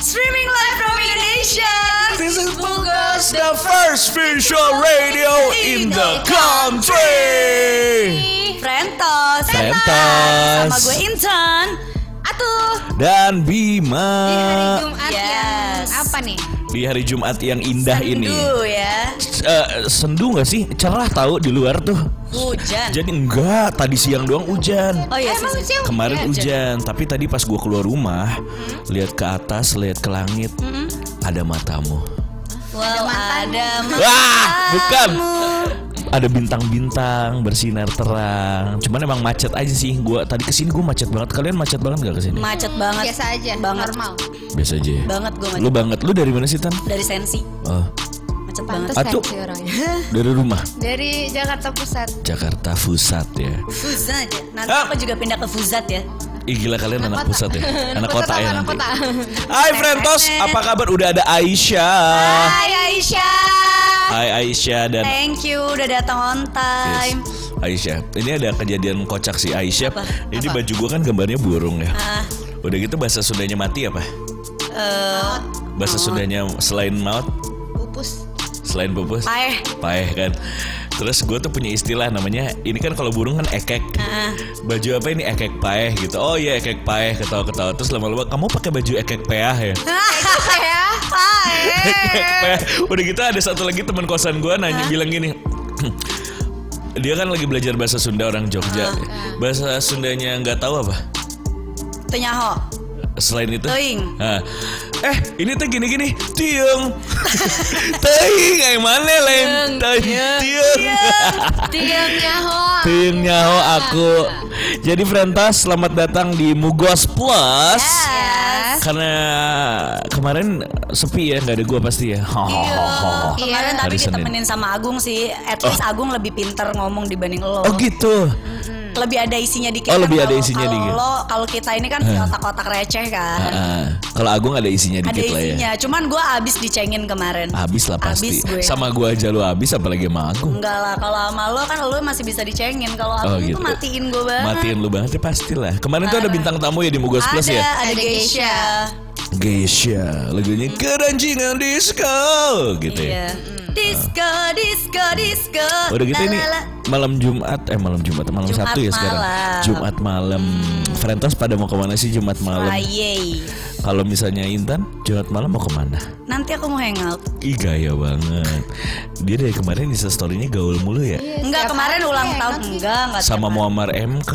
Streaming live from Indonesia. This is Bugas, the first visual radio in the country. Frentos. Frentos. Sama gue Intan. Atuh. Dan Bima Jumat Yes. yang apa nih? Di hari Jumat yang indah ini. Sendu ya. Eh, sendu nggak sih? Cerah tahu di luar tuh. Hujan. Jadi enggak, tadi siang doang hujan. Oh iya Emang sih. sih Kemarin hujan, tapi tadi pas gua keluar rumah, Hmm. lihat ke atas, lihat ke langit, ada matamu. Wow, ada Wah, bukan. Ada bintang-bintang bersinar terang. Cuman emang macet aja sih. Gua tadi ke sini gua macet banget. Kalian macet banget gak ke sini? macet banget. Biasa aja, Banget. normal. Biasa aja. ya? Banget gue macet. Lu banget. Lu dari mana sih Tan? Dari sensi. Oh, Macet banget. Atuh. dari rumah. Dari Jakarta Pusat. Jakarta Pusat ya. Fuzat ya. Nanti Ah. aku juga pindah ke Fuzat ya. Ih gila kalian anak, pusat ya. Anak kota apa ya anak nanti. kota? Hai Frentos, apa kabar? Udah ada Aisyah. Hai Aisyah. Hai Aisyah dan Thank you udah datang on time. Aisyah. Ini ada kejadian kocak sih Aisyah. Apa? Ini baju gua kan gambarnya burung ya. Ah, Udah gitu bahasa Sundanya mati apa? eh, Bahasa Sundanya selain maut, Pupus. selain pupus, paeh. paeh kan. Terus gue tuh punya istilah namanya ini kan kalau burung kan ekek. Ah, Baju apa ini ekek paeh gitu. Oh iya ekek paeh ketawa-ketawa. Terus lama-lama kamu pakai baju ekek peah ya? ya? Ekek peah. Udah gitu ada satu lagi teman kosan gue nanya bilang gini. Dia kan lagi belajar bahasa Sunda orang Jogja. Bahasa Sundanya nggak tahu apa? Tenyaho. Selain itu, Teuing. Nah, eh ini tuh gini-gini, tiung, tiung, kayak mana lain, tiung, tiung, nyaho. tiung nyaho aku. Jadi Frentas, selamat datang di Mugos Plus. Yes. Karena kemarin sepi ya, nggak ada gua pasti ya. Kemarin Iya. tapi Hari Senin. ditemenin sama Agung sih. At least Agung lebih pinter ngomong dibanding lo. Oh gitu. Lebih ada isinya dikit. Oh, kan lebih ada kalau- isinya kalau dikit. Lo kalau kita ini kan otak-otak receh kan. Ah, kalau Agung ada isinya ada dikit lah ya. isinya. Cuman gue abis dicengin kemarin. Habis lah pasti. Abis gue. Sama gua aja lu habis, apalagi sama Agung. Enggak lah, kalau sama lo kan lo masih bisa dicengin. Kalau Oh, Agung gitu. itu matiin gue banget. Matiin lu banget ya pastilah. Kemarin tuh ada bintang tamu ya di Mugos ada, Plus ya. ada Ada Geisha. Geisha. Geisha lagunya keranjingan disco gitu ya. Iya. Disco, disco, disco. Udah gitu ini malam Jumat eh malam Jumat malam Jumat Sabtu ya sekarang. malam. Hmm. Jumat malam. Frentos pada mau ke mana sih Jumat malam? Kalau misalnya Intan Jumat malam mau ke mana? Nanti aku mau hangout. Ih gaya banget. Dia dari kemarin Insta story-nya gaul mulu ya. Enggak, Setiap kemarin ulang tahun enggak, enggak. Sama tiap. Muammar MK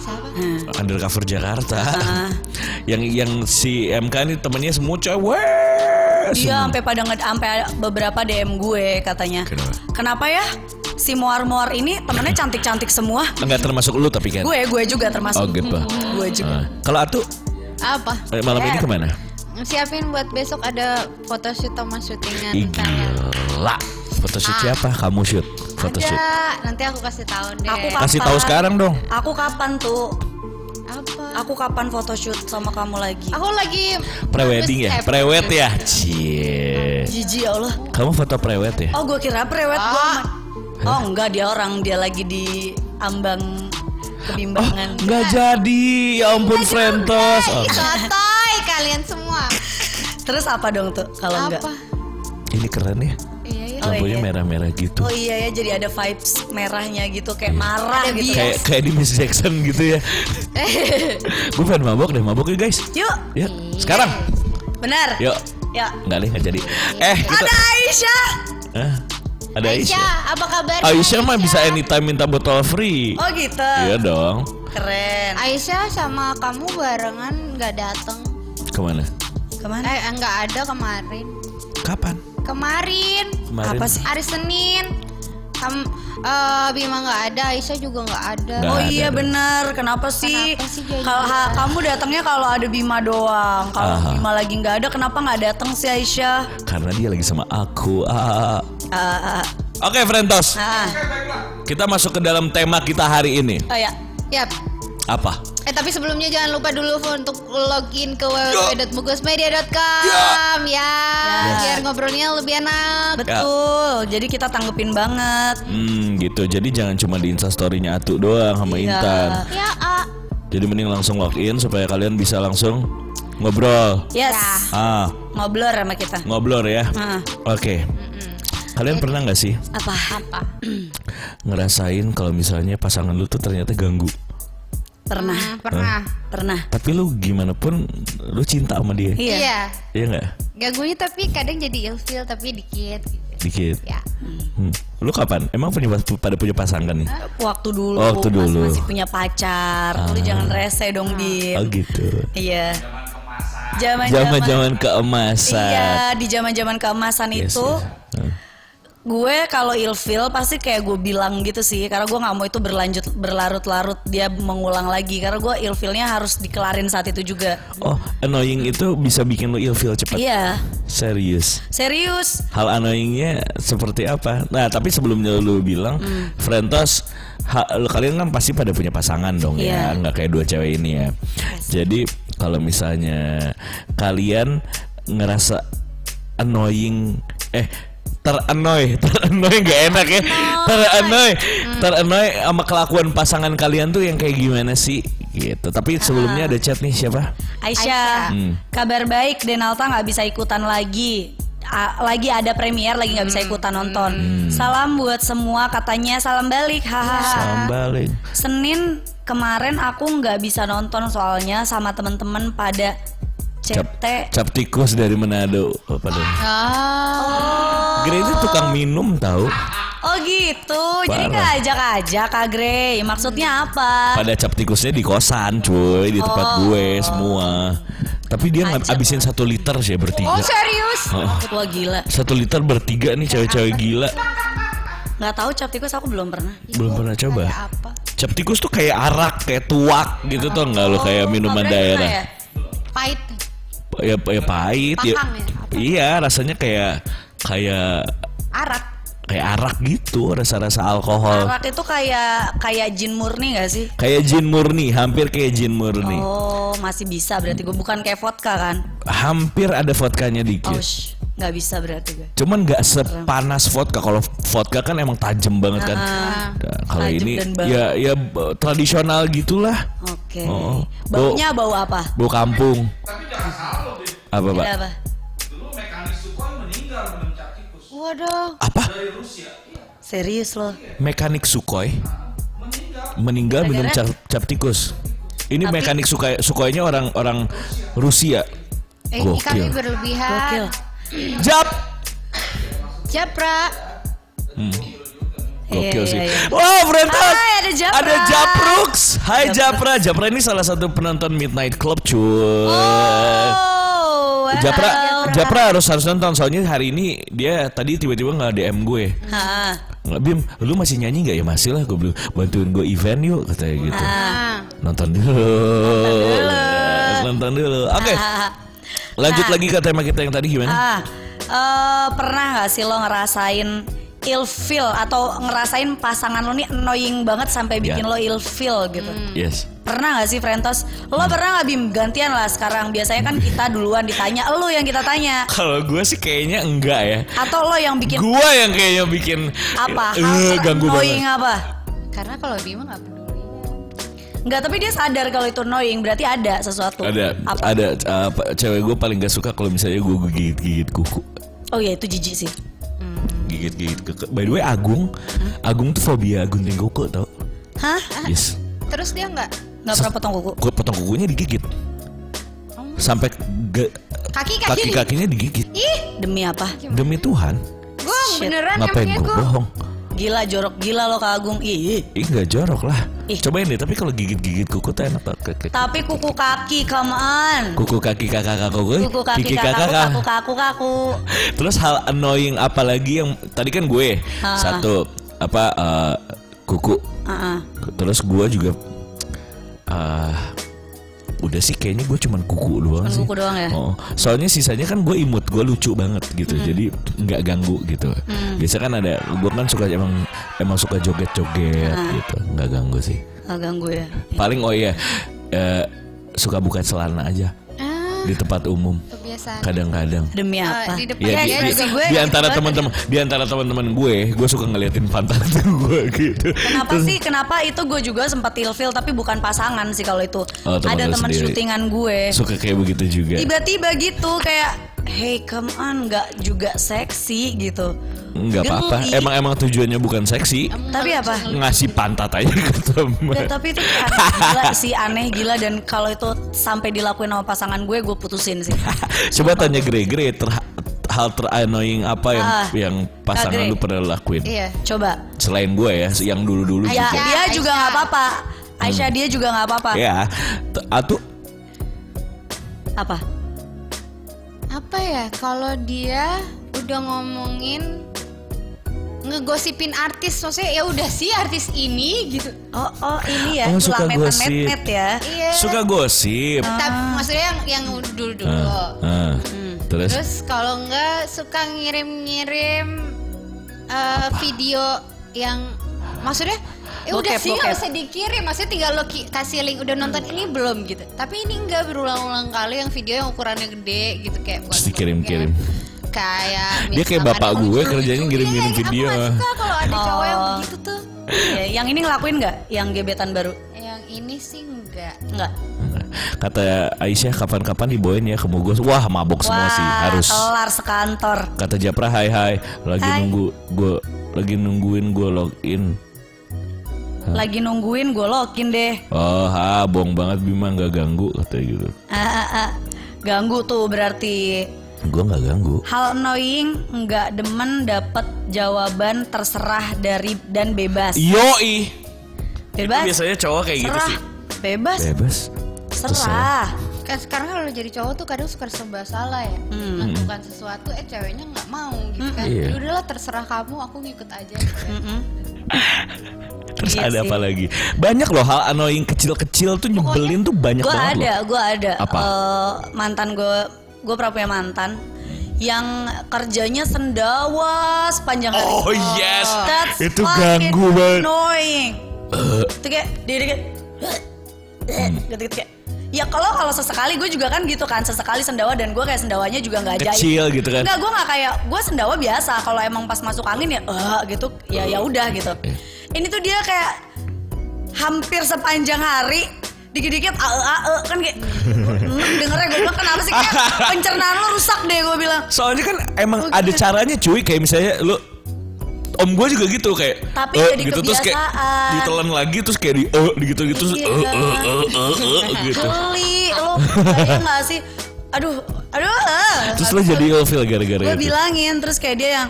Siapa? Undercover Jakarta. Ah. yang yang si MK ini temennya semua cewek. Dia semua. sampai pada nge- sampai beberapa DM gue katanya. Kenapa? Kenapa ya? Si muar-muar ini temennya cantik-cantik semua. Enggak termasuk lu tapi kan. Gue, gue juga termasuk. Oh gitu. Gue juga. Ah. Kalau Atu Apa? eh, malam ini ke mana? Siapin buat besok ada photoshoot sama syutingan Ih ntar ya. gila. Photoshoot siapa? Kamu shoot. Photoshoot. Ada, nanti aku kasih tahu deh. Aku kapan? Kasih tahu sekarang dong. Aku kapan tuh? Apa? Aku kapan photoshoot sama kamu lagi? Aku lagi Prewedding ya? Prewed ya? Cie. Jijik ya Allah. Kamu foto prewed ya? Oh gue kira prewed. Ah. Oh enggak dia orang dia lagi di ambang kebimbangan. Nggak jadi. Ya ampun Frentos. Oh, Sotoy kalian semua. Terus apa dong tuh kalau enggak? Apa? ini keren ya. Iya ya. Oh, Lampunya iya. merah-merah gitu. Oh iya ya jadi ada vibes merahnya gitu kayak marah Ada gitu. Kayak kayak di Miss Jackson gitu ya. Gue pengen mabok deh, mabok yuk guys. Yuk, Ya, sekarang. benar. Yuk. Ya. Enggak deh, nggak jadi. Eh, kita Ada Aisyah. Ah, ada Aisyah. Aisyah, apa kabar? Aisyah mah bisa anytime minta botol free. Oh gitu. Iya dong. Keren. Aisyah sama kamu barengan nggak datang. Ke mana? Ke mana? Eh nggak ada kemarin. Kapan? Kemarin Kemarin. Apa sih? hari Senin. Kamu eh, Bima nggak ada, Aisyah juga nggak ada. Nggak Oh ada iya benar. Kenapa sih? Kenapa sih ha- nggak kamu datangnya kalau ada Bima doang. Kalau. Bima lagi nggak ada, kenapa nggak datang sih Aisyah? Karena dia lagi sama aku. Ah. Ah, ah, Oke, Frentos. ah. Kita masuk ke dalam tema kita hari ini. Oh ya. Yap. Apa? Eh tapi sebelumnya jangan lupa dulu untuk login ke www.mugosmedia.com ya, biar ngobrolnya lebih enak. Betul. Jadi kita tanggepin banget. Hmm, gitu. Jadi jangan cuma di Instastory-nya Atu doang sama Iya. Intan. Ya, A. Jadi mending langsung login supaya kalian bisa langsung Ngobrol. Yes. Ya. Ah, Ngobrol sama kita. ngobrol ya. Ah. Oke. Kalian pernah nggak sih Apa? Apa? ngerasain kalau misalnya pasangan lu tuh ternyata ganggu? Pernah. Hmm, pernah. Pernah. Tapi lu gimana pun lu cinta sama dia. Iya. Iya. Iya nggak? Ganggunya tapi kadang jadi ilfeel tapi dikit. gitu. Dikit. Ya. Hmm. Lu kapan? Emang punya pada punya pasangan nih? Waktu dulu, Waktu pas dulu. masih punya pacar, lu jangan rese dong di. Oh gitu. Iya. Zaman Zaman-zaman keemasan. Iya, di zaman-zaman keemasan Yes, itu yes. Hmm. Gue kalau ilfil pasti kayak gue bilang gitu sih karena gue nggak mau itu berlanjut berlarut-larut dia mengulang lagi karena gue ilfilnya harus dikelarin saat itu juga Oh, annoying itu bisa bikin lu ilfeel cepat. iya Serius. serius Hal annoyingnya seperti apa? Nah, tapi sebelumnya lu bilang, Hmm. Frentos, ha- lu kalian kan pasti pada punya pasangan dong ya, Iya. nggak kayak dua cewek ini ya. Jadi kalau misalnya kalian ngerasa annoying, eh terannoy, terannoy gak enak ya, terannoy, terannoy sama kelakuan pasangan kalian tuh yang kayak gimana sih? Gitu. Tapi sebelumnya ada chat nih siapa? Aisyah, Hmm. kabar baik Denalta nggak bisa ikutan lagi. A- lagi ada premier lagi nggak bisa ikutan nonton. Salam buat semua katanya salam balik hahaha. Salam balik. Senin kemarin aku nggak bisa nonton soalnya sama teman-teman pada Cap, cap tikus dari Manado. Apa dong? Oh. Grey itu tukang minum tahu. Oh gitu, jadi Parah. nggak ajak-ajak Kak Grey. Maksudnya apa? Pada cap tikusnya di kosan, cuy, di tempat Oh. gue semua. Tapi dia ngab- abisin satu liter sih bertiga. Oh serius? Wah gila. Satu liter bertiga nih cewek-cewek gila. Nggak tahu cap tikus aku belum pernah. Belum pernah coba. Kayak apa? Cap tikus tuh kayak arak, kayak tuak gitu tuh enggak lo kayak minuman Kak Grey pernah daerah. ya? Pahit. Ya, ya pahit ya. Ya? Iya, rasanya kayak kayak Arak. kayak arak gitu, rasa-rasa alkohol. Arak itu kayak kayak jin murni gak sih? Kayak jin murni, hampir kayak jin murni. Oh masih bisa berarti gue bukan kayak vodka kan? Hampir ada vodkanya Oh dikit. sh, nggak bisa berarti gue. Cuman nggak sepanas vodka. Kalau vodka kan emang tajam banget kan. Ah. Nah, kalau ini ya ya tradisional gitulah. Oke. Oh. Baunya bau apa? Bau kampung. Apa pak? Apa? Waduh. Apa? Serius loh. Mekanik Sukhoi meninggal minum cap, cap tikus. Ini mekanik Sukhoi Sukhoinya orang orang Rusia. Eh, ini kami Gokil. berlebihan. Gokil. Jap. Japra. Gokil Iya, sih. iya, iya. Wow. Hai, ada Japra. Ada Japrux. Hai Japra. Japra ini salah satu penonton Midnight Club, cuy. Oh, wow. Japra, Japra harus harus nonton soalnya hari ini dia tadi tiba-tiba nggak DM gue. Nggak Bim, lu masih nyanyi nggak ya masih lah gue bilang bantuin gue event yuk katanya gitu. Ah. Nonton dulu. Nonton dulu. Oke. Lanjut lagi ke tema kita yang tadi gimana? Ah, eh, pernah nggak sih lo ngerasain ilfeel atau ngerasain pasangan lo nih annoying banget sampai bikin Ya. lo ilfeel gitu? Yes. Pernah gak sih Frentos? Lo pernah gak Bim? Gantian lah sekarang Biasanya kan kita duluan ditanya Lo yang kita tanya Kalau gue sih kayaknya enggak ya. Atau lo yang bikin Gue yang kayaknya bikin apa? eh, Hal ganggu annoying banget. apa? Karena kalau Bima nggak peduli. Enggak, tapi dia sadar kalau itu annoying Berarti ada sesuatu Ada apa? ada uh, apa, cewek gue paling gak suka kalau misalnya gue gigit-gigit kuku. Oh iya itu jijik sih Gigit-gigit kuku. By the way Agung, Agung tuh fobia gunting kuku tau? Hah? Yes. Terus dia nggak Gak pernah potong kuku? Gue potong kukunya digigit. Sampai ge- kaki kaki. kaki-kakinya digigit. Ih, Demi apa? Demi Tuhan. gue beneran Ngapain gue bohong? Gila jorok gila lo Kak Agung Ih Ih nggak jorok lah. Ih. Cobain deh. Tapi kalau gigit-gigit kuku tuh enak banget. Tapi kuku kaki come on Kuku kaki kakak kakak gue. Kuku kaki Kiki kakak kakak. kaku kaku kaku Terus hal annoying apa lagi yang tadi kan gue Ah. satu apa eh, kuku. Heeh. Terus gue juga eh udah sih kayaknya gue cuman kuku doang Cuman sih. kuku doang ya? Oh, soalnya sisanya kan gue imut, gue lucu banget gitu. Jadi nggak ganggu gitu. Biasa kan ada gue kan suka emang emang suka joget-joget gitu. nggak ganggu sih. Gak ganggu ya Paling oh iya eh, suka buka celana aja. Di tempat umum. Kebiasaan. Kadang-kadang. Demi Eh, apa? di depan Ya, dia di, di, juga gue di antara teman-teman di antara teman-teman gue, gue suka ngeliatin pantat gue gitu. Kenapa sih? Kenapa itu gue juga sempat ilfil tapi bukan pasangan sih kalau itu. Oh, teman Ada teman syutingan gue. Suka kayak begitu juga. Tiba-tiba gitu kayak hey come on nggak juga seksi gitu. Enggak apa-apa. Emang emang tujuannya bukan seksi. Tapi apa? Ngasih pantat aja ke temen. Tapi itu aneh gila sih aneh gila dan kalau itu sampai dilakuin sama pasangan gue gue putusin sih. Coba tanya Gre-Gre ter- hal terannoying apa yang Ah, yang pasangan Gre. lu pernah lakuin? Iya. Coba. Selain gue ya, yang dulu-dulu Ya juga. dia juga nggak apa-apa. Aisyah dia juga nggak apa-apa. Ya, atuh Apa? Apa ya? Kalau dia udah ngomongin ngegosipin artis, maksudnya ya udah sih artis ini gitu. Oh oh ini ya. Oh, suka gosip. met-met ya. Iya. suka gosip. Tapi maksudnya yang yang dulu dulu. Ah, ah. Terus Terus kalau enggak suka ngirim-ngirim eh, video yang maksudnya ya udah sih nggak usah dikirim, maksudnya tinggal lo kasih link udah nonton ini belum gitu. Tapi ini enggak berulang-ulang kali yang video yang ukurannya gede gitu kayak buat dikirim-kirim. Kayak Dia kayak bapak gue kerjanya ngirim-ngirim Iya, video. Aku gak suka kalau ada cowok yang Oh. begitu tuh. Ya, yang ini ngelakuin nggak? Yang gebetan baru? Yang ini sih enggak. Enggak. kata Aisyah kapan-kapan dibawain ya ke Mugos. Wah, mabok semua sih, harus. kelar sekantor. Kata Japra hai hai, lagi Hai. nunggu gue lagi nungguin gue login. Lagi nungguin gue lokin deh. Oh, ha, bohong banget Bima nggak ganggu kata gitu. Ah, ah, ah. Ganggu tuh berarti Gue nggak ganggu. hal annoying nggak demen dapet jawaban terserah dari dan bebas. Yoi. Bebas. Biasanya cowok kayak gitu Serah. sih. Bebas. Bebas. Serah. Kan sekarang kalau jadi cowok tuh kadang suka serba salah ya. Melakukan sesuatu eh ceweknya nggak mau gitu kan. Iya. Ya udahlah terserah kamu, aku ngikut aja. gitu. Terus Iya ada sih. apa lagi? Banyak loh hal annoying kecil-kecil tuh nyebelin tuh banyak Gue banget ada, loh. gue ada. Apa? Eh, mantan gue, gue pernah punya mantan yang kerjanya sendawa sepanjang hari. Oh yes, That's itu ganggu banget. Annoying. itu kayak dia Hmm. gitu gitu kayak ya kalau kalau sesekali gue juga kan gitu kan sesekali sendawa dan gue kayak sendawanya juga nggak ajaib Kecil gitu kan. Enggak, gue nggak kayak gue sendawa biasa. Kalau emang pas masuk angin ya, eh gitu, ya ya udah gitu. Ini tuh dia kayak hampir sepanjang hari dikit-dikit ae ae kan kayak "Hmm, dengernya gue bilang kenapa sih kayak pencernaan lo rusak deh gue bilang Soalnya kan emang Oh, ada gitu. caranya cuy kayak misalnya lu Om gue juga gitu kayak Tapi eh, jadi gitu terus kayak kebiasaan. ditelan lagi terus kayak di eh gitu gitu terus eh eh eh eh eh, gitu. geli lo kayak nggak sih aduh aduh. Terus lu jadi ilfil gara-gara gue bilangin terus kayak dia yang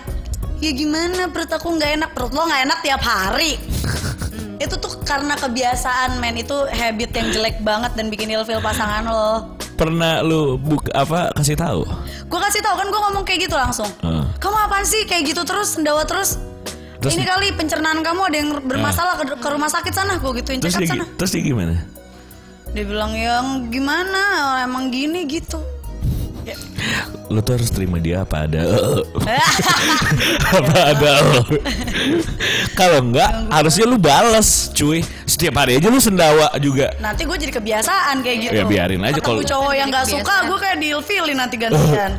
ya gimana perut aku nggak enak perut lo nggak enak tiap hari. Hmm. itu tuh karena kebiasaan men. Itu habit yang jelek banget dan bikin ilfil pasangan lo. Pernah lu buka apa kasih tahu? gue kasih tau kan gue ngomong kayak gitu langsung. Heeh. kamu apaan sih? Kayak gitu terus sendawa terus. Terus- ini kali pencernaan kamu ada yang bermasalah ke, ke rumah sakit sana? Gue gituin Terus dia, sana. terus dia gimana? dia bilang yang gimana? Emang gini gitu Lu tuh harus terima dia apa ada apa ada Kalau enggak harusnya lu bales cuy Setiap hari aja lu sendawa juga nanti gue jadi kebiasaan kayak gitu Ya, biarin aja kalau- cowok yang nggak suka gue kayak diilfilin nanti gantian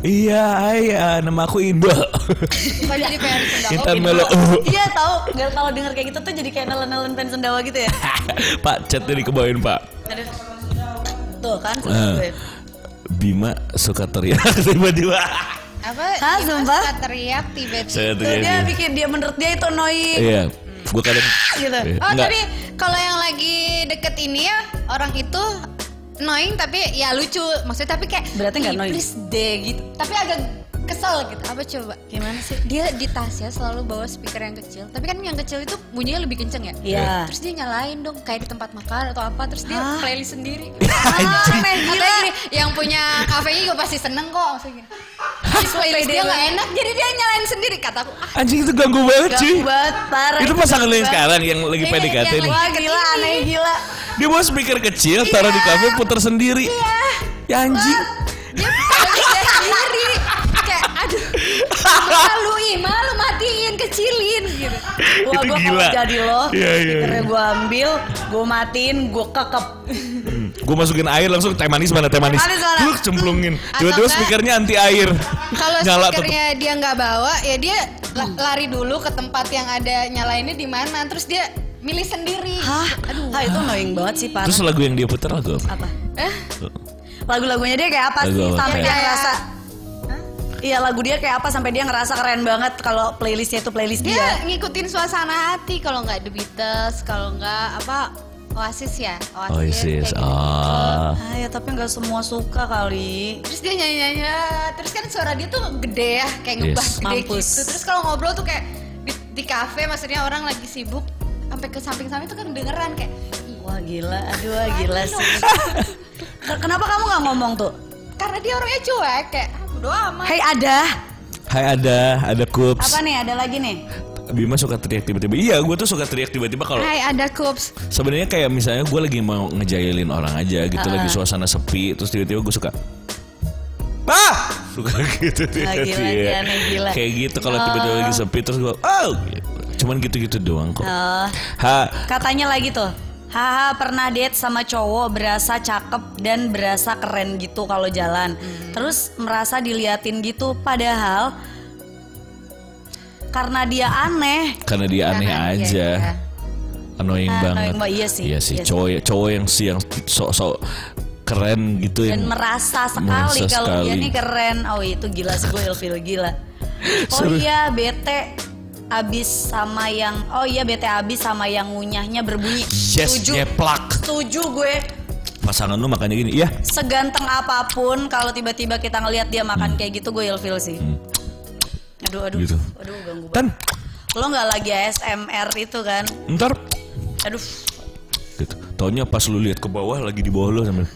Iya, iya, nama aku Indah. Kok jadi Intan? Melo. iya tahu nggak kalau denger kayak gitu tuh jadi kayak nelen-nelen pen sendawa gitu ya Pak, chatnya dikebawain Pak. Aduh. tuh kan Eh. gue Bima suka teriak tiba-tiba. Apa? Hah, sumpah? suka teriak tiba-tiba. Teriak. dia gitu. bikin dia menurut dia itu annoying Iya, gue kadang. gitu Eh, Oh enggak. tapi kalau yang lagi deket ini ya orang itu annoying tapi ya lucu maksudnya tapi kayak Berarti nggak "Ih, annoying?" please deh gitu tapi agak kesel gitu. Apa coba? Gimana sih? Dia di tasnya selalu bawa speaker yang kecil. Tapi kan yang kecil itu bunyinya lebih kenceng ya? Iya. terus dia nyalain dong kayak di tempat makan atau apa terus dia Hah? playlist sendiri. Ah, aneh Atau gila gini, yang punya kafenya juga pasti seneng kok maksudnya playlist dia nggak enak jadi dia nyalain sendiri kataku. Ah. Anjing itu ganggu banget cuy. Gak banget parah Itu pasangan yang sekarang yang lagi Iya, PDKT yang nih. Wah gila aneh gila. Dia bawa speaker kecil, taruh di kafe, putar sendiri. Ya anjing. dia playlist dia sendiri kayak aduh malu ih malu matiin kecilin gitu Wah Itu gue gila. kalau jadi lo Iya, iya. Speakernya gue ambil Gue matiin Gue kekep gue masukin air langsung teh manis mana teh manis. Lu cemplungin. Tiba-tiba enggak- speakernya anti air. Kalau Nyala tetep. speakernya dia nggak bawa, ya dia la- lari dulu ke tempat yang ada nyalainnya di mana, terus dia milih sendiri. Hah? Aduh. Ah, itu annoying banget sih parah. Terus lagu yang dia putar lagu apa? apa? Eh, Lagu-lagunya dia kayak apa Lagu sih sampai dia ngerasa Iya lagu dia kayak apa sampai dia ngerasa keren banget kalau playlistnya itu playlist dia dia. ngikutin suasana hati kalau nggak The Beatles, kalau nggak apa Oasis ya, Oasis. Oasis. kayak gitu. Oh. Ah ya tapi nggak semua suka kali. Terus dia nyanyi-nyanyi, terus kan suara dia tuh gede ya, kayak ngebas Yes. gede Mampus. gitu. Terus kalau ngobrol tuh kayak di, di kafe, maksudnya orang lagi sibuk, sampai ke samping-samping tuh kan kedengeran kayak, "Ih, Wah gila, aduh wah, gila sih. Kenapa kamu nggak ngomong tuh? karena dia orangnya cuek, kayak ah, bodo amat. Hey ada, Hai ada, ada Kups. apa nih? Ada lagi nih. Bima suka teriak tiba-tiba. Iya, gue tuh suka teriak tiba-tiba kalau Hai ada Kups. sebenarnya kayak misalnya gue lagi mau ngejailin orang aja gitu, lagi suasana sepi, terus tiba-tiba gue suka Ah! Suka gitu Ah, dia. gila, gila. Kayak gitu kalau tiba-tiba lagi sepi terus gue oh. Cuman gitu-gitu doang kok. Eh, Ha, katanya lagi tuh. Haha pernah date sama cowok berasa cakep dan berasa keren gitu kalau jalan. Terus merasa diliatin gitu padahal karena dia aneh. karena dia aneh Karena dia- aja. iya. Annoying Ah, banget. annoying iya sih, Iya sih, iya sih. cowok cowok yang si yang sok-sok keren gitu dan yang merasa sekali merasa kalau dia nih keren. Oh itu gila sih gue ilfil gila. Oh iya bete abis sama yang oh iya bete abis sama yang ngunyahnya berbunyi. Yes, Setuju. nyeplak. Setuju gue. Pasangan lu makanya gini, iya. Seganteng apa pun kalau tiba-tiba kita ngelihat dia makan kayak gitu gue ilfil sih. Aduh aduh. Hmm. Gitu. Aduh ganggu banget. Lo nggak lagi ASMR itu kan? ntar Aduh. gitu. Taunya pas lu lihat ke bawah lagi di bawah lu sambil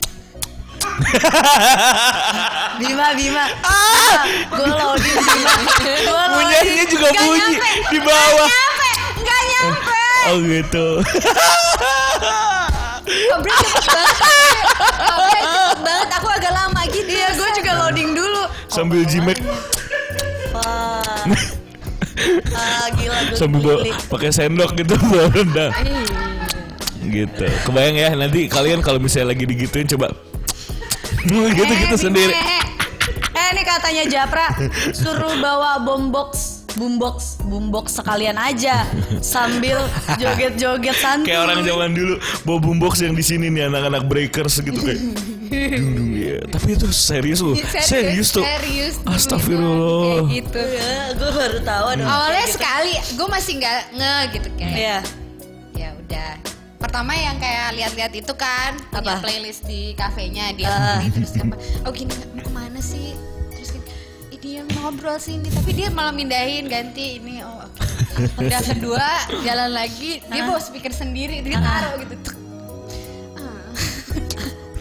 Bima Bima. Ah, gue loading Bima. Gue. Punyanya juga Nggak bunyi nyampe. di bawah. Nggak nyampe. Nggak nyampe. Oh gitu. Ngobrol cepet banget. Ngobrol cepet banget, aku agak lama gitu. Iya, gue juga loading dulu. sambil jimat, Wah. Ah, gila gue sambil bawa- pakai sendok gitu bawa rendang. Gitu. Kebayang ya nanti kalian kalau misalnya lagi digituin coba gitu-gitu Eh, sendiri. Eh, eh, ini katanya Japra suruh bawa boombox, boombox, boombox sekalian aja sambil joget-joget santai. Kayak orang zaman dulu bawa boombox yang di sini nih anak-anak breakers gitu kayak. Dung, dung, ya. Tapi itu serius loh. Serius tuh. Serius. Astagfirullah. Kayak gitu. Ya, gue baru tahu ada Awalnya sekali, gue masih nggak nge gitu kayak. Iya. Ya udah. Pertama yang kayak lihat-lihat itu kan punya Apa? playlist di kafenya dia Ah. sendiri, terus apa? Oh gini mau ke mana sih? Terus gini, "Ih, dia ngobrol sini tapi dia malah mindahin ganti ini oh oke. Udah kedua jalan lagi dia bawa speaker sendiri dia taruh gitu.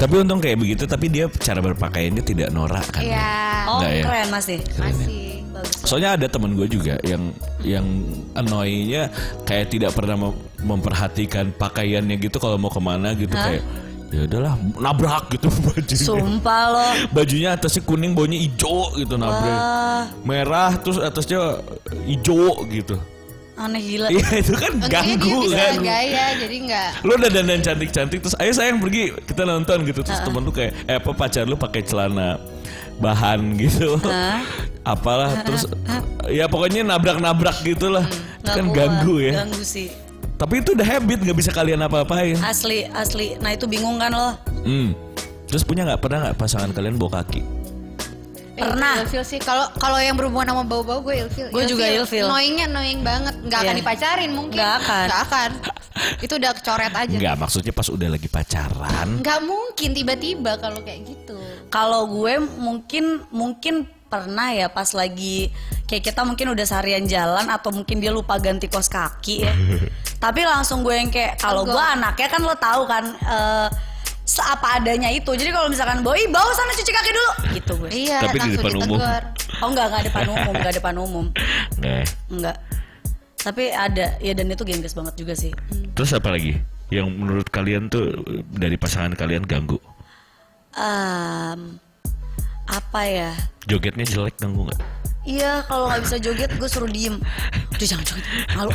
Tapi untung kayak begitu tapi dia cara berpakaiannya tidak norak kan. Iya. Oh, Enggak ya? keren masih. Masih. Bagus. Soalnya ada temen gue juga yang yang annoyingnya kayak tidak pernah mem- memperhatikan pakaiannya gitu kalau mau ke mana gitu Hah? kayak ya udahlah nabrak gitu bajunya. Sumpah lo. Bajunya atasnya kuning, baunya hijau gitu nabrak. Wah, Merah terus atasnya hijau gitu. Aneh gila. Iya itu kan dia ganggu bisa kan. gaya jadi nggak Lu udah dandan cantik-cantik terus ayo sayang pergi kita nonton gitu terus temen lu kayak eh apa pacar lu pakai celana bahan gitu. Hah? Apalah terus ya pokoknya nabrak-nabrak gitu lah. Nggak kan kuat. ganggu ya. Ganggu sih. Tapi itu udah habit nggak bisa kalian apa-apain. Asli, asli. Nah itu bingung kan lo? Hmm. Terus punya nggak pernah nggak pasangan kalian bawa kaki? Pernah. Eh, ilfil sih. Kalau kalau yang berhubungan sama bau-bau gue ilfil. Gue juga ilfil. Annoyingnya annoying banget. Nggak akan Iya. dipacarin mungkin. Nggak akan. Nggak akan. Itu udah coret aja. Nggak maksudnya pas udah lagi pacaran. Nggak mungkin tiba-tiba kalau kayak gitu. Kalau gue mungkin mungkin pernah ya pas lagi kayak kita mungkin udah seharian jalan atau mungkin dia lupa ganti kos kaki ya. Tapi langsung gue yang kayak kalau gue anaknya kan lo tahu kan eh, seapa adanya itu. Jadi kalau misalkan bawa, ih bawa sana cuci kaki dulu gitu gue. Iya, Tapi di depan umum. Oh enggak enggak depan umum, enggak depan umum. Nah. Enggak. Tapi ada ya dan itu gengges banget juga sih. Terus apa lagi? Yang menurut kalian tuh dari pasangan kalian ganggu? Em, apa ya? Jogetnya jelek ganggu nggak? Iya kalau nggak bisa joget gue suruh diem. Udah jangan joget, malu.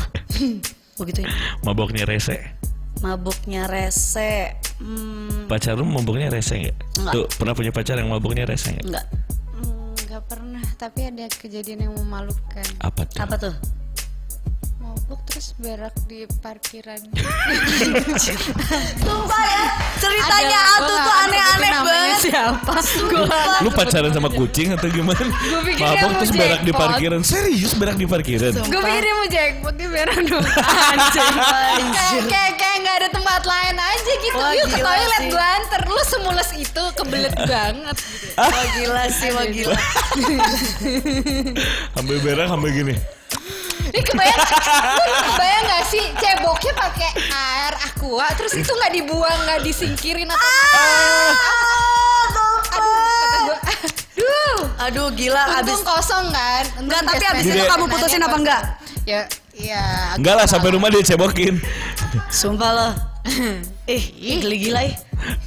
Begitu ya. Maboknya rese? Mabuknya rese. Hmm, Pacar lu mabuknya rese nggak? Enggak. Tuh pernah punya pacar yang mabuknya rese nggak? enggak. Hmm, nggak pernah tapi ada kejadian yang memalukan Apa tuh? Apa tuh? Mabuk terus berak di parkiran Sumpah ya, ceritanya Atu gua tuh aneh-aneh banget. siapa Sumpah. Lu pacaran sama kucing atau gimana? pikir Mabuk terus berak di parkiran. Serius berak di parkiran? gue pikir dia mau jackpot dia berak dong anjing kayak kayak kayak nggak ada tempat lain aja gitu Wah, yuk ke toilet gue anter lu semules itu kebelet banget gitu Wah gila sih, wah gila. Sambil berak sambil gini. Ini kebayang kebayang gak sih? Ceboknya pakai air aqua terus itu nggak dibuang nggak disingkirin atau Ah, aduh kata gua. aduh. Aduh gila abis untung kosong kan? Enggak, tapi abis itu kamu putusin apa enggak? ya ya Enggak lah sampai rumah dia cebokin. Sumpah loh. Ih, geli gila ih.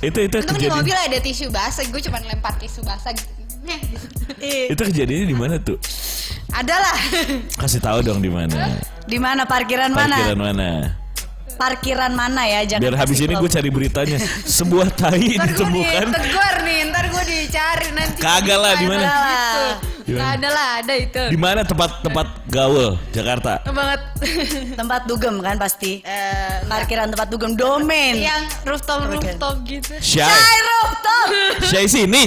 itu itu untung di mobil ada tisu basah gue cuma lempar tisu basah Itu kejadiannya di mana tuh? ada lah Kasih tahu dong di mana. Di mana parkiran mana? Parkiran mana? Parkiran mana ya? Jangan Biar habis ini gue cari beritanya. Sebuah tai ntar gue ditemukan. ditegur nih ntar gue dicari nanti Kagak lah, di mana? Ada lah. gitu. Ada lah ada itu Di mana tempat tempat gaul Jakarta? banget Tempat dugem kan pasti. Eh, Parkiran tempat dugem domain. yang rooftop rooftop gitu Syai. Hai rooftop. Syai sini.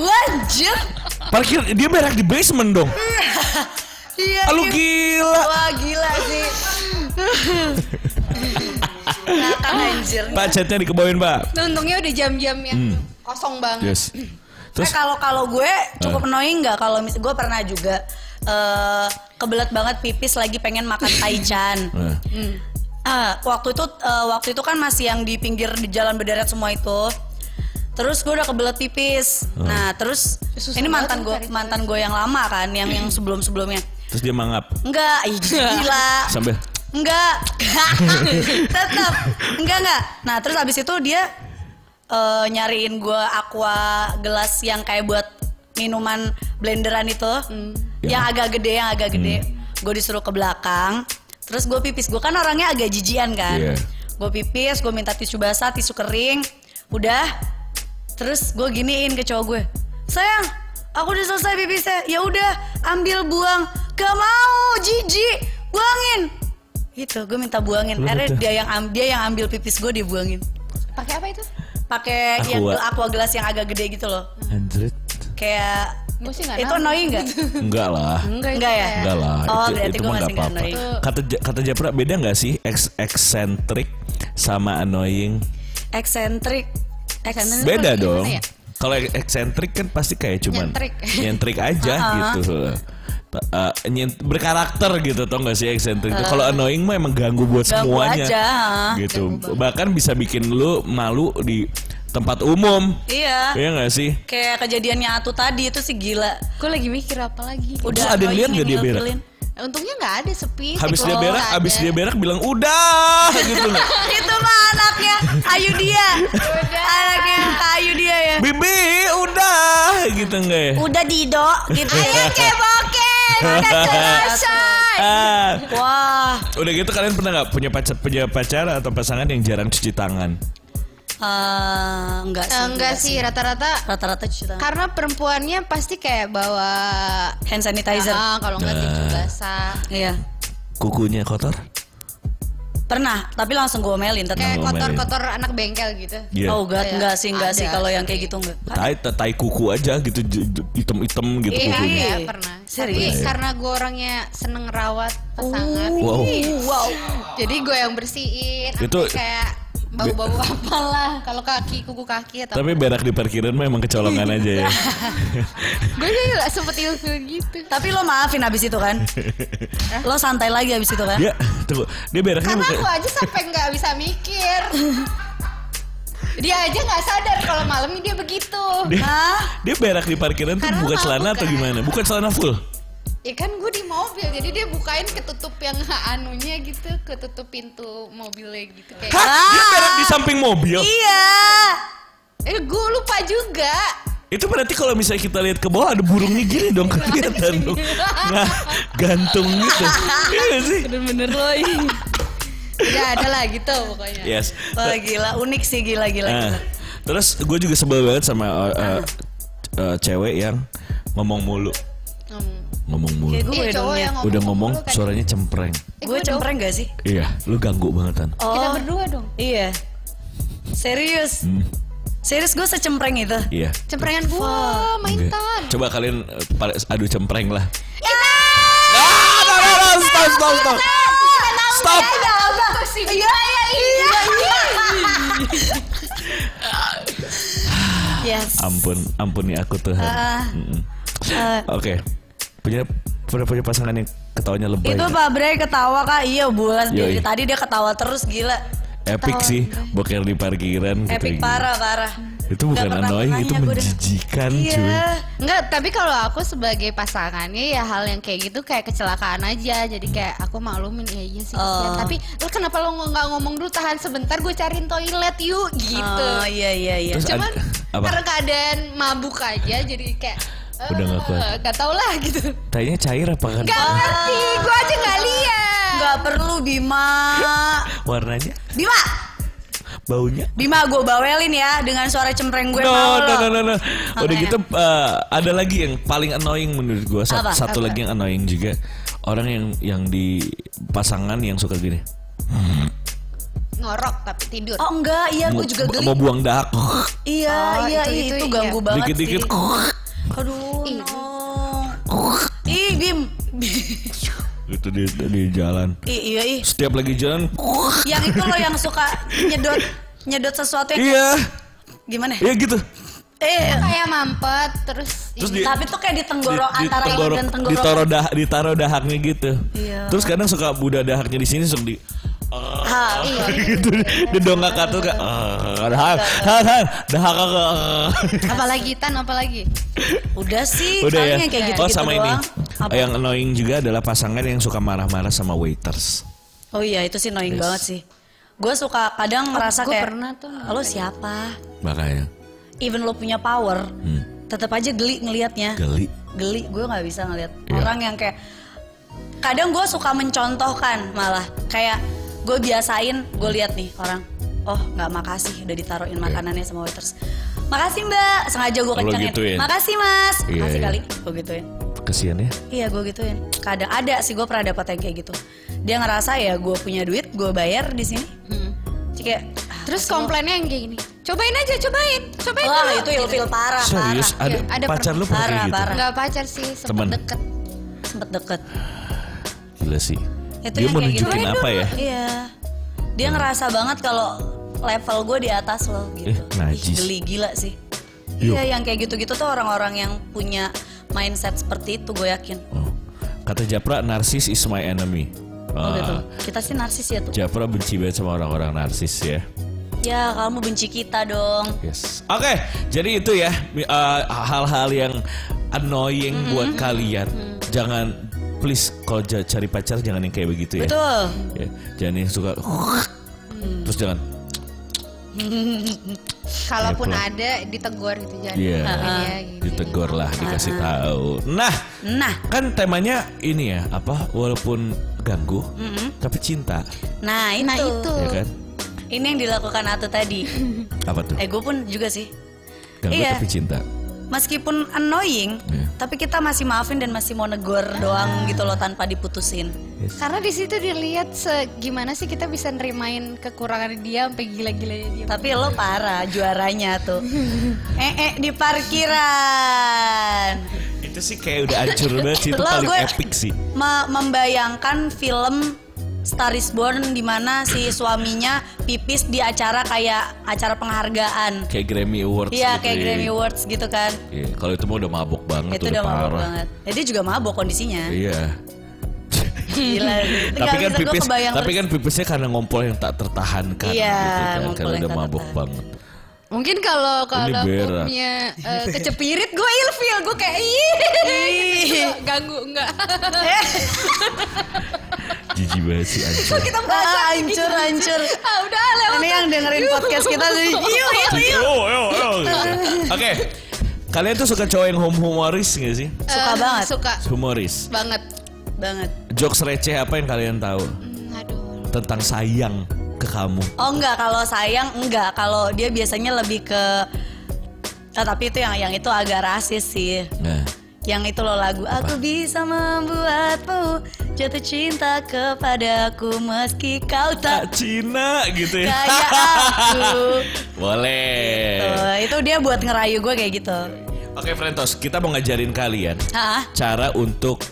Lanjut. Parkir dia berak di basement dong. Iya. Lu iya. gila. Wah gila sih. Ngakak anjir. Pak chatnya dikebawain pak. untungnya udah jam-jam yang Hmm. kosong banget Yes. Terus Terus kalau kalau gue cukup Eh. annoying nggak kalau mis gue pernah juga eh kebelet banget pipis lagi pengen makan taichan. Eh, Ah, waktu itu eh, waktu itu kan masih yang di pinggir di jalan berderet semua itu. Terus gue udah kebelet pipis. Nah, terus Susah ini mantan gue cari mantan gue yang lama kan, yang yang sebelum-sebelumnya. terus dia mangap Enggak, gila. sambil Enggak. Tetap. Enggak, enggak. Nah, terus abis itu dia eh, nyariin gue aqua gelas yang kayak buat minuman blenderan itu. Yang Ya. agak gede, yang agak gede. Gue disuruh ke belakang. Terus gue pipis. Gue kan orangnya agak jijian kan. Iya. Gue pipis, gue minta tisu basah, tisu kering. Udah. Terus gue giniin ke cowok gue. Sayang, aku udah selesai pipisnya. Ya udah, ambil buang. Gak mau, jijik. Buangin. Gitu, gue minta buangin. Lu Akhirnya betul. dia yang dia yang ambil pipis gue dibuangin. pakai apa itu Pakai yang Aqua. gel- aqua gelas yang agak gede gitu loh. Anjrit. Kayak gue sih nggak itu annoying gak? Enggak lah. enggak, ya? Enggak lah. Oh, itu berarti itu gue mah masih apa-apa. annoying. Kata kata Japra beda nggak sih ex eccentric sama annoying? Eksentrik. Eksentrik. Beda dong. ya? Kalau eccentric kan pasti kayak cuman Nyentrik. nyentrik aja gitu. Uh, nyent- berkarakter gitu tau gak sih eccentric itu. Kalau annoying mah emang ganggu buat Ganggu semuanya. aja. Gitu. Bahkan bisa bikin lu malu di tempat umum. Iya. Iya gak sih? Kayak kejadiannya Atu tadi itu sih gila. gue lagi mikir apa lagi Terus ada yang lihat nggak dia berak? Untungnya nggak ada sepi Habis dia berak, habis dia berak bilang udah gitu nggak? itu mah anaknya Ayu dia. Anaknya Kak Ayu dia ya. Bibi udah gitu enggak ya? Udah Dido gitu. Ayo cebokin. Udah selesai. Ah, Wah. udah gitu kalian pernah nggak punya pacar punya pacar atau pasangan yang jarang cuci tangan? Eh, enggak sih. Enggak sih rata-rata Rata-rata cuci tangan. karena perempuannya pasti kayak bawa Hand sanitizer. Ah, kalau nggak tisu Nah. basah Iya. Kukunya kotor? Pernah, tapi langsung gue omelin tetap. kayak kotor-kotor anak bengkel gitu Iya. Oh enggak, Iya. enggak sih, enggak Ada. sih kalau yang kayak gitu enggak. Tai, tai kuku aja gitu j- hitam-hitam gitu Iya, kukunya. iya, pernah. Serius? Tapi karena gue orangnya seneng rawat pasangan, Wow. Wow. jadi gue yang bersihin. Itu kayak bau-bau apalah kalau kaki kuku kaki atau Tapi berak di parkiran mah emang kecolongan aja ya. gue juga sempet ilfil gitu. Tapi lo maafin abis itu kan? lo santai lagi abis itu kan? Dia tunggu, dia beraknya Karena bukan aku aja sampai nggak bisa mikir. Dia aja nggak sadar kalau malam ini dia begitu. dia, Hah? dia berak di parkiran tuh bukan celana atau kan. gimana? Bukan celana full. Ya kan gue di mobil, jadi dia bukain ketutup yang anunya gitu, ketutup pintu mobilnya gitu kayak. Hah? Dia berak di samping mobil? Iya. Eh gue lupa juga. Itu berarti kalau misalnya kita lihat ke bawah ada burungnya gini dong kelihatan dong. Nah, gantung gitu. Iya gak sih? Bener-bener loh Udah ada lah gitu pokoknya. Yes. Wah gila, unik sih gila gila. Nah, gila. terus gue juga sebel banget sama uh, uh, uh, cewek yang ngomong mulu. Ngomong mulu. Kayak gue Iya, cowok dong ya. Udah ngomong kan. suaranya cempreng. Eh, Gue dong. cempreng gak sih? Iya, lu ganggu banget kan. Oh, Kita berdua dong. Iya. Serius? Hmm, Serius gue secempreng itu? iya. Cemprengan gua, main Enggak. tan. Coba kalian uh, pada adu cempreng lah. Ya. Ah, no, no, no, stop, stop, stop. Stop. Iya, iya, iya. Yes. Ampun, ampuni aku Tuhan. Mm-mm. Eh, Oke. Punya punya punya pasangan yang ketawanya lebay. itu Pak Bre ketawa kak, iya Yoi. dari tadi dia ketawa terus gila. Epic Ketawa. sih, boker di parkiran gitu. Epic parah parah. Itu bukan annoying, itu menjijikan cuy. Iya. Enggak, tapi kalau aku sebagai pasangannya ya hal yang kayak gitu kayak kecelakaan aja. Jadi kayak aku maklumin ya iya sih. kasihan. Oh. Tapi lu kenapa lo nggak ngomong dulu tahan sebentar gue cariin toilet yuk gitu. Oh iya iya iya. Terus Cuman karena keadaan mabuk aja jadi kayak eh, Udah nggak kuat. Gak tau lah gitu. Tanya cair apa kan? Gak ngerti, gue aja gak lihat. Nggak perlu Bima. Warnanya, Bima, baunya. Bima gue bawelin ya dengan suara cempreng gue No, no, no, no, no. Udah Makanya. gitu uh, ada lagi yang paling annoying menurut gua. Sa- Apa? Satu Apa? lagi yang annoying juga. Orang yang yang di pasangan yang suka gini. Ngorok tapi tidur. Oh enggak, iya gue juga geli. mau buang dahak. Iya, Oh, iya, itu- itu, itu itu iya. ganggu banget Dikit-dikit. sih. Aduh, Ih. no. Ih, Bim. Itu di, di jalan. Ih, iya, ih. Setiap lagi jalan. Yang itu loh yang suka nyedot nyedot sesuatu yang Iya, gimana? iya gitu. Eh, Kayak mampet terus, Terus ini. di- tapi tuh kayak di tenggorok Di- antara ini ditenggorok- dan tenggorok. ditaruh dah ditaruh dahaknya gitu. Iya. Terus kadang suka budak dahaknya di sini suka di Iya. Gitu di dongak atas kayak "Ah, dahak dahak ah." apalagi tan apalagi udah sih, udah ya kayak gitu, oh sama ini Apa? yang annoying juga adalah pasangan yang suka marah-marah sama waiters Oh iya, itu sih annoying banget sih. Gue suka kadang ngerasa gua kayak pernah tuh. lo siapa? makanya Even lo punya power, hmm, tetap aja geli ngelihatnya. geli geli gue nggak bisa ngeliat Iya. orang yang kayak kadang gue suka mencontohkan malah kayak gue biasain gue lihat nih orang oh nggak makasih udah ditaruhin makanannya sama waiters. Makasih mbak. Sengaja gue kencengin. gituin? makasih mas. Iya, makasih iya. kali gue gituin. Kesian ya. Iya gue gituin. Kadang ada sih gue pernah dapet yang kayak gitu. Dia ngerasa ya gue punya duit gue bayar di sini. Hmm. Jadi kayak ah, terus komplainnya yang kayak gini cobain aja cobain cobain wah dulu. itu ilfil parah serius? Parah ada, Iya, ada pacar lu pernah parah, kayak gitu? parah. nggak pacar sih sempet Temen. deket. Sempet deket. Gila sih Itu dia yang mau kayak gitu. nunjukin apa ya Iya. Dia ngerasa banget kalau level gue di atas lo gitu. Eh, najis. Ih, geli gila sih. Iya, yang kayak gitu-gitu tuh orang-orang yang punya mindset seperti itu gue yakin. oh. kata Japra narsis is my enemy Oh Ah, gitu. Kita sih narsis ya tuh. Japra benci banget sama orang-orang narsis ya Ya, kamu benci kita dong. Yes. Oke, jadi itu ya uh, hal-hal yang annoying buat kalian. Jangan please kalau cari pacar jangan yang kayak begitu ya. Betul. Ya, Jangan yang suka terus jangan kalaupun Iya, ada ditegur gitu jangan Iya, Iya, gitu. ditegur lah, dikasih tahu. Nah, Nah, kan temanya ini ya, apa? Walaupun ganggu, tapi cinta, nah itu. nah itu ya kan? Ini yang dilakukan Atu tadi. Apa tuh? eh, gue pun juga sih. Ganggu iya. tapi cinta. Meskipun annoying, Iya. tapi kita masih maafin dan masih mau negor doang gitu loh tanpa diputusin. Yes. karena di situ dilihat se gimana sih kita bisa nerimain kekurangan dia sampai gila-gilanya dia Tapi lo parah juaranya tuh. eh eh di parkiran. Itu sih kayak udah hancur banget sih, itu Lo, paling gue- epic sih. Me- membayangkan film Star is Born di mana si suaminya pipis di acara kayak acara penghargaan. Kayak Grammy Awards Iya gitu kayak ya. Grammy Awards gitu kan. Iya, kalau itu mah udah mabok banget Itu udah udah mabok parah. banget. Ya, dia juga mabok kondisinya. Iya. Gila. Tapi kan pipis, tapi terus. kan pipisnya karena ngompol yang tak tertahankan Iya, gitu kan, karena udah mabok tertahan. banget. mungkin kalau kalau punya eh, kecepirit gue ilfil gue kayak ih Ih. ganggu enggak Jijik banget sih anjir. kita Ah, hancur hancur. ah udah lewat Ini yang dengerin podcast kita tuh. Yuk yuk yuk. Yo, yo, yo. Oke. Kalian tuh suka cowok yang hum humoris gak sih? Suka Eh, banget. suka Humoris. banget Banget. Jokes receh apa yang kalian tahu? Hmm, aduh tentang sayang ke kamu. Oh enggak, kalau sayang enggak. Kalau dia biasanya lebih ke Ah, tapi itu yang yang itu agak rasis sih. Nah, Yang itu loh lagu Aku bisa membuatmu jatuh cinta kepadaku meski kau tak Cina gitu ya. kayak aku. Boleh. Tuh, itu dia buat ngerayu gue kayak gitu. Oke, Frentos, kita mau ngajarin kalian Hah? cara untuk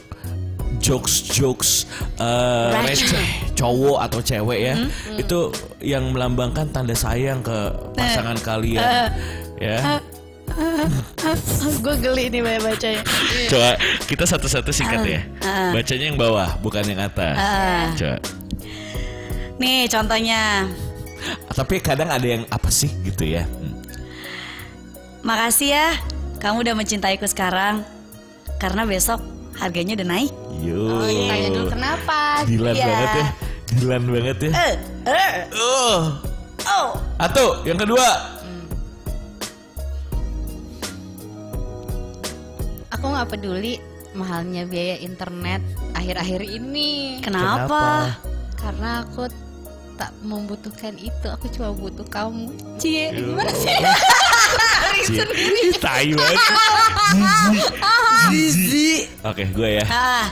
jokes-jokes eh, Receh. receh cowok atau cewek ya itu yang melambangkan tanda sayang ke pasangan kalian ya gue geli nih baca bacanya. coba kita satu-satu singkat ya Ah. bacanya yang bawah bukan yang atas Ah. coba Nih contohnya. tapi kadang ada yang apa sih gitu ya Hmm. Makasih ya, kamu udah mencintaiku sekarang. Karena besok harganya udah naik. Yo. Tanya dulu kenapa? Dilan Iya. banget ya. Dilan banget ya. Eh, eh, Oh. oh. Atu, yang kedua. Aku nggak peduli mahalnya biaya internet akhir-akhir ini. Kenapa? Karena aku tak membutuhkan itu. Aku cuma butuh kamu. Cie, gimana sih? Cie. Tai banget. Zizi. Oke, gue ya. Ah,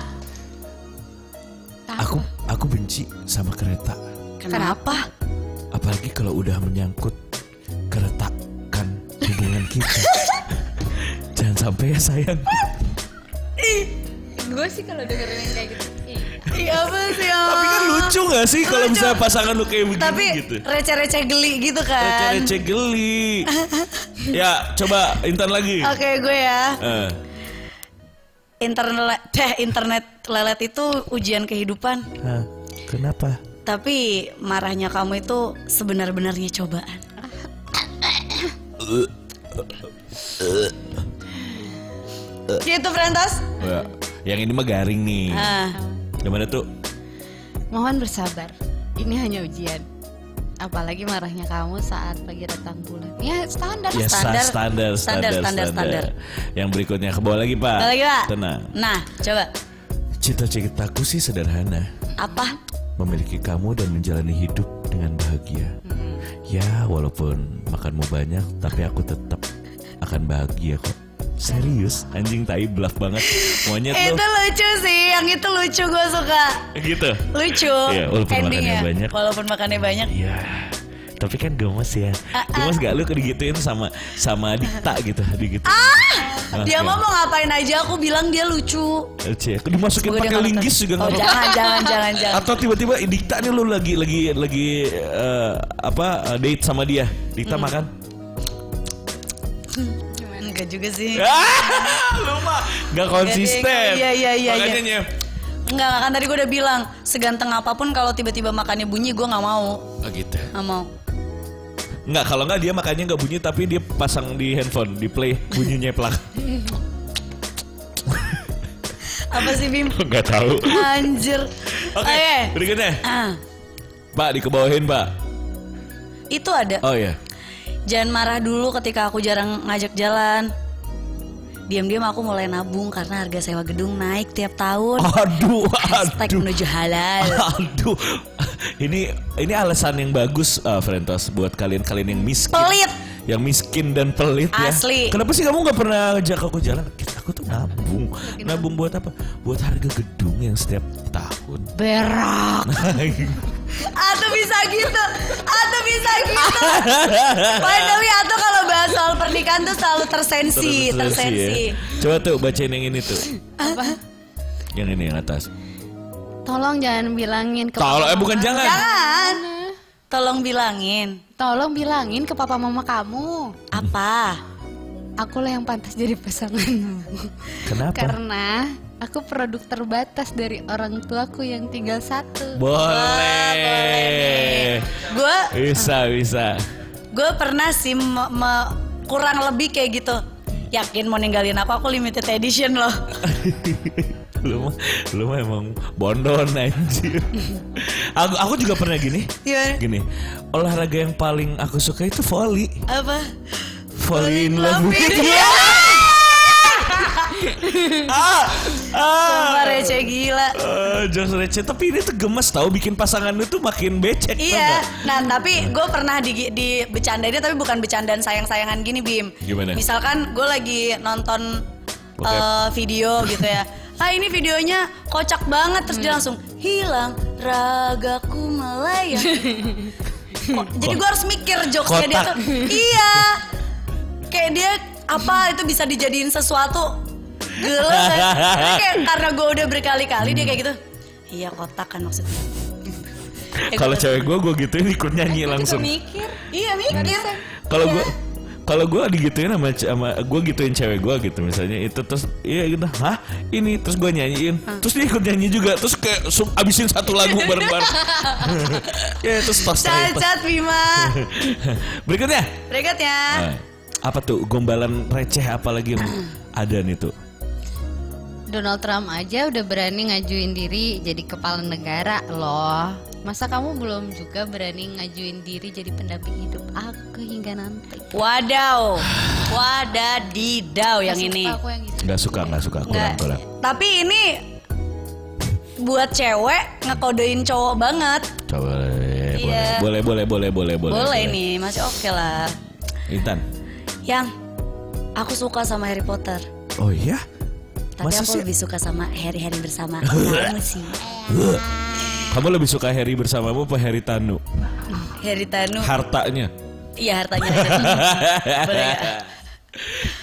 Aku aku benci sama kereta. kenapa? Apalagi kalau udah menyangkut keretakan hubungan kita. Jangan sampai ya sayang. Gue sih kalau dengerin yang kayak gitu. ih, Iya apa sih? ah? Tapi kan lucu gak sih kalau misalnya pasangan lu kayak begini Tapi gitu. receh-receh geli gitu kan. Receh-receh geli. ya, coba Intan lagi. Oke gue ya. Eh, Internet, teh internet lelet itu ujian kehidupan. Hah, kenapa? Tapi marahnya kamu itu sebenar-benarnya cobaan. Gitu Frentas? Ya, yang ini mah garing nih. Ah, Gimana tuh? Mohon bersabar. Ini hanya ujian. Apalagi marahnya kamu saat lagi datang bulan. Ya standar. Ya Standar. standar, standar, standar, Standar, standar. Yang berikutnya ke bawah lagi pak. Lagi pak? Tenang. Nah, coba. Cita-citaku sih sederhana. Apa? Memiliki kamu dan menjalani hidup dengan bahagia. Hmm. Ya walaupun makanmu banyak, tapi aku tetap akan bahagia kok. Serius, anjing tai bluff banget. Monyet itu lo. lucu sih, yang itu lucu gue suka. Gitu. Lucu. Iya, walaupun endingnya. makannya banyak. Walaupun makannya banyak. Iya. Tapi kan gemes ya. Ah, Gemes gak lu digituin sama sama Dikta gitu, digituin. Ah, Dia Oke. mau ngapain aja, aku bilang dia lucu. Lucu ya. Dimasukin pakai linggis juga Oh, jangan, jangan, jangan, jangan. Atau tiba-tiba Dikta nih lu lagi lagi lagi eh, apa eh, date sama dia. Dikta Hmm. makan. Enggak juga sih. Lu mah nggak konsisten. Iya, iya, iya, Makanya iya. Enggak, kan tadi gue udah bilang seganteng apa pun kalau tiba-tiba makannya bunyi gue nggak mau, Oh gitu. nggak mau. Nggak kalau nggak dia makannya nggak bunyi tapi dia pasang di handphone di play bunyinya plak. Apa sih Bim? Nggak tahu. Anjir. Oke. Oke. Berikutnya. Ah, Pak dikebawahin pak. itu ada. Oh ya. Jangan marah dulu ketika aku jarang ngajak jalan. Diam-diam aku mulai nabung karena harga sewa gedung naik tiap tahun. Aduh, Hashtag aduh. menuju halal. Aduh, ini ini alasan yang bagus, uh, Frentos, buat kalian-kalian yang miskin. Pelit. Yang miskin dan pelit ya. Asli. Kenapa sih kamu nggak pernah ngajak aku jalan? Aku tuh nabung. Nabung buat apa? Buat harga gedung yang setiap tahun. Berak. Atau bisa gitu. Atau bisa gitu. Finally atau kalau bahas soal pernikahan tuh selalu tersensi, tersensi. ya. Coba tuh bacain yang ini tuh. Apa? Yang ini yang atas. Tolong jangan bilangin ke Kalau eh bukan jangan. Jangan. Tolong bilangin. Tolong bilangin ke papa mama kamu. Apa? Akulah yang pantas jadi pasanganmu. Kenapa? Karena aku produk terbatas dari orang tuaku yang tinggal satu. Boleh. Gue Bisa, bisa. gue pernah sih me- me- kurang lebih kayak gitu. Yakin mau ninggalin aku aku limited edition loh. lu mah lu mah emang bondon anjir. aku aku juga pernah gini. Gimana? Gini. Olahraga yang paling aku suka itu volley. Apa? Fall in love Love with with you. You. ah, Sumpah receh gila. Eh, jokes receh tapi ini tuh gemes tau bikin pasangan itu makin becek Iya, nah tapi gue pernah di, di bercandainnya tapi bukan bercandaan sayang-sayangan gini Bim. Gimana? Misalkan gue lagi nonton Bokep. eh, video gitu ya. Ah ini videonya kocak banget terus dia Hmm. langsung hilang ragaku melayang. Kok- jadi gue harus mikir jokesnya dia tuh. Iya. Kayak dia apa itu bisa dijadiin sesuatu geles ya. Tapi kayak karena gue udah berkali-kali dia kayak gitu. Iya kotak kan maksudnya. Kalau cewek gue gue gituin ikut nyanyi langsung mikir Iya mikir. kalau Iya. gue kalau gue digituin sama, sama gue gituin cewek gue gitu misalnya itu terus iya gitu hah ini terus gue nyanyiin terus dia ikut nyanyi juga terus kayak sum- abisin satu lagu bareng-bareng ya terus tos Cacat Bima. berikutnya Berikutnya. Nah, apa tuh gombalan receh apalagi yang ada nih tuh Donald Trump aja udah berani ngajuin diri jadi kepala negara loh. Masa kamu belum juga berani ngajuin diri jadi pendamping hidup aku hingga nanti? Wadaw. Wadadidau yang ini. Aku yang gitu. nggak suka nggak suka kurang Nggak. kurang Tapi ini buat cewek ngekodein cowok banget. coba boleh Iya. boleh boleh boleh boleh boleh Boleh nih, masih oke lah. Intan Yang aku suka sama Harry Potter. oh iya Tapi Masa aku sih? lebih suka sama Harry-Harry bersama kamu sih. kamu lebih suka Harry bersamamu apa Harry Tanu Harry Tanu. hartanya Iya hartanya. Boleh nggak?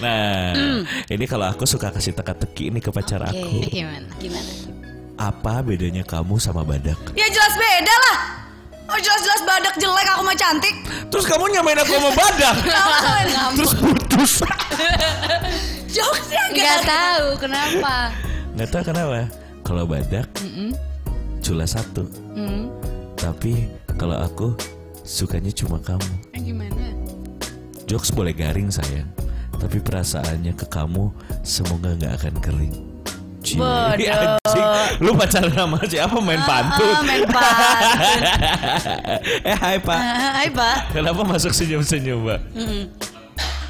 Nah, ini kalau aku suka kasih teka-teki ini ke pacar Oke. aku. Gimana? Gimana? Apa bedanya kamu sama badak? Ya jelas beda lah. Oh jelas-jelas badak jelek aku mah cantik. Terus kamu nyamain aku sama badak? Terus putus. Jokesnya Gak tahu kenapa. Nggak tahu kenapa. Kalau badak cula satu, Hmm. tapi kalau aku sukanya cuma kamu. Eh, Gimana? Jokes boleh garing sayang, tapi perasaannya ke kamu semoga nggak akan kering. Bodoh. Lu pacaran sama siapa main pantun? Ah, main pantun. eh hai pak, Ah, Hai Pak. kenapa masuk senyum-senyum mbak? Mm.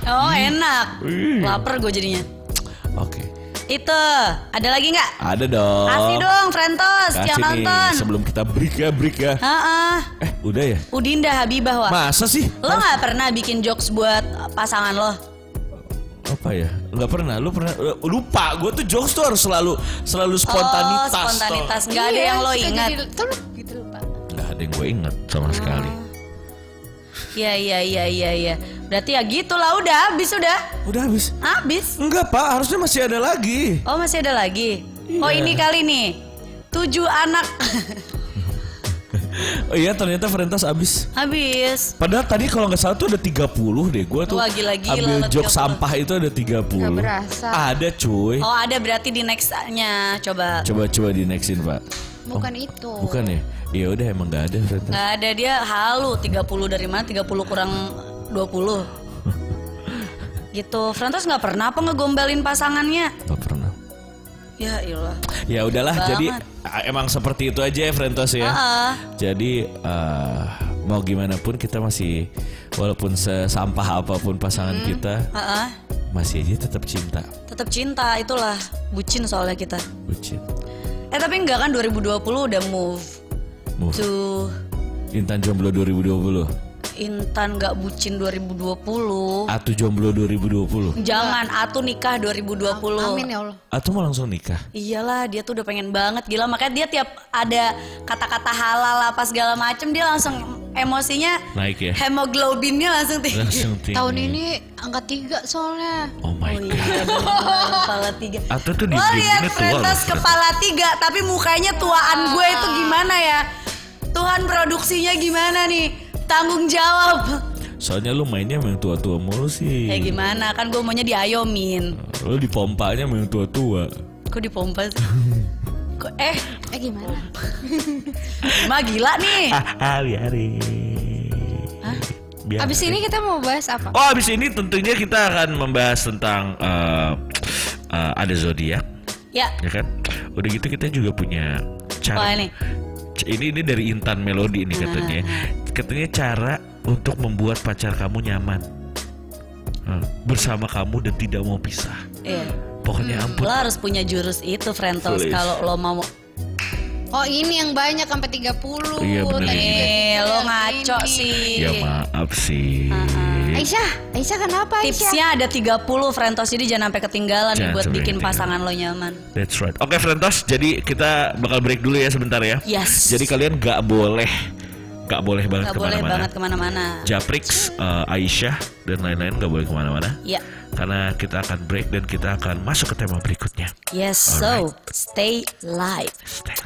Oh enak. Wih. Lapar gue jadinya. Oke, Itu ada lagi nggak? ada dong. Kasih dong Frentos Kasih yang nih, nonton. sebelum kita break ya break ya. Heeh. Eh udah ya? Udinda Habibah Wak. Masa sih? Lo nggak pernah bikin jokes buat pasangan lo? Apa ya? Nggak pernah. Lu pernah? eh, Lupa. Gue tuh jokes tuh harus selalu selalu spontanitas. Oh, spontanitas. Nggak ada Iya, yang lo ingat. gitu lupa. Nggak ada yang gue ingat sama sekali. Iya iya iya iya iya. Berarti ya gitu lah udah habis udah. Udah habis. Habis. Enggak pak, harusnya masih ada lagi. Oh masih ada lagi. Oh Iya. ini kali nih. Tujuh anak Oh iya ternyata Frentas habis. habis. Padahal tadi kalau nggak salah tuh ada 30 deh. Gue tuh Wah, gila-gila ambil jok 30. sampah itu ada 30. Nggak berasa. Ada cuy. Oh ada berarti di nextnya coba. Coba coba di nextin pak. Bukan itu. Bukan ya? Iya udah emang nggak ada. Nggak ada dia halu 30 dari mana 30 kurang 20 Gitu Frentos nggak pernah apa ngegombalin pasangannya Nggak pernah. Ya iyalah Ya udahlah, Banget. jadi emang seperti itu aja ya Frentos ya. Ah, Jadi eh, mau gimana pun kita masih walaupun sesampah apa pun pasangan Hmm. kita ah, ah. masih aja tetap cinta. Tetap cinta itulah Bucin soalnya kita Bucin. Eh tapi enggak kan 2020 udah move Move. to Intan jomblo 2020. Intan gak bucin 2020 Atu jomblo 2020. Jangan Atu nikah 2020 Amin ya Allah. Atau mau langsung nikah? Iyalah dia tuh udah pengen banget gila makanya dia tiap ada kata-kata halal apa segala macem dia langsung emosinya Naik ya? hemoglobinnya langsung tinggi. Langsung tinggi. Tahun ini angka tiga soalnya. Oh my Oh god. iya bener, kepala tiga. Atau tuh Lo lihat diem-diemnya tua Frentos loh. kepala tiga tapi mukanya tuaan gue itu gimana ya? Tuhan produksinya gimana nih? Tanggung jawab. Soalnya lu mainnya main tua-tua mulu sih. Ya gimana kan gue maunya diayomin. Lu dipompanya main tua-tua. Kok dipompa sih? Kok eh Eh gimana? mah gila nih. Ah, ah biarin. Biarin. Abis ini kita mau bahas apa? Oh, abis ini tentunya kita akan membahas tentang eh, eh, ada zodiak, Ya, ya kan? Udah gitu kita juga punya cara. Wah, ini. Ini ini dari Intan Melody ini katanya. Katanya cara untuk membuat pacar kamu nyaman Eh, bersama kamu dan tidak mau pisah. iya. Pokoknya ampun. Lo harus punya jurus itu Frentos kalau lo mau Oh ini yang banyak sampai 30 Iya, bener. Eh, lo ngaco ini. sih. Ya maaf sih. Aisyah, Aisyah kenapa Aisyah? Tipsnya ada 30 Frentos jadi jangan sampai ketinggalan Jangan buat bikin ketinggalan. pasangan lo nyaman. That's right. Oke, Frentos. Jadi kita bakal break dulu ya sebentar ya. Yes. Jadi kalian gak boleh, gak boleh banget Gak boleh ke mana-mana. banget ke mana-mana. Japrix, eh, Aisyah dan lain-lain gak boleh ke mana-mana. Ya. Karena kita akan break dan kita akan masuk ke tema berikutnya. Yes, so stay live. Stay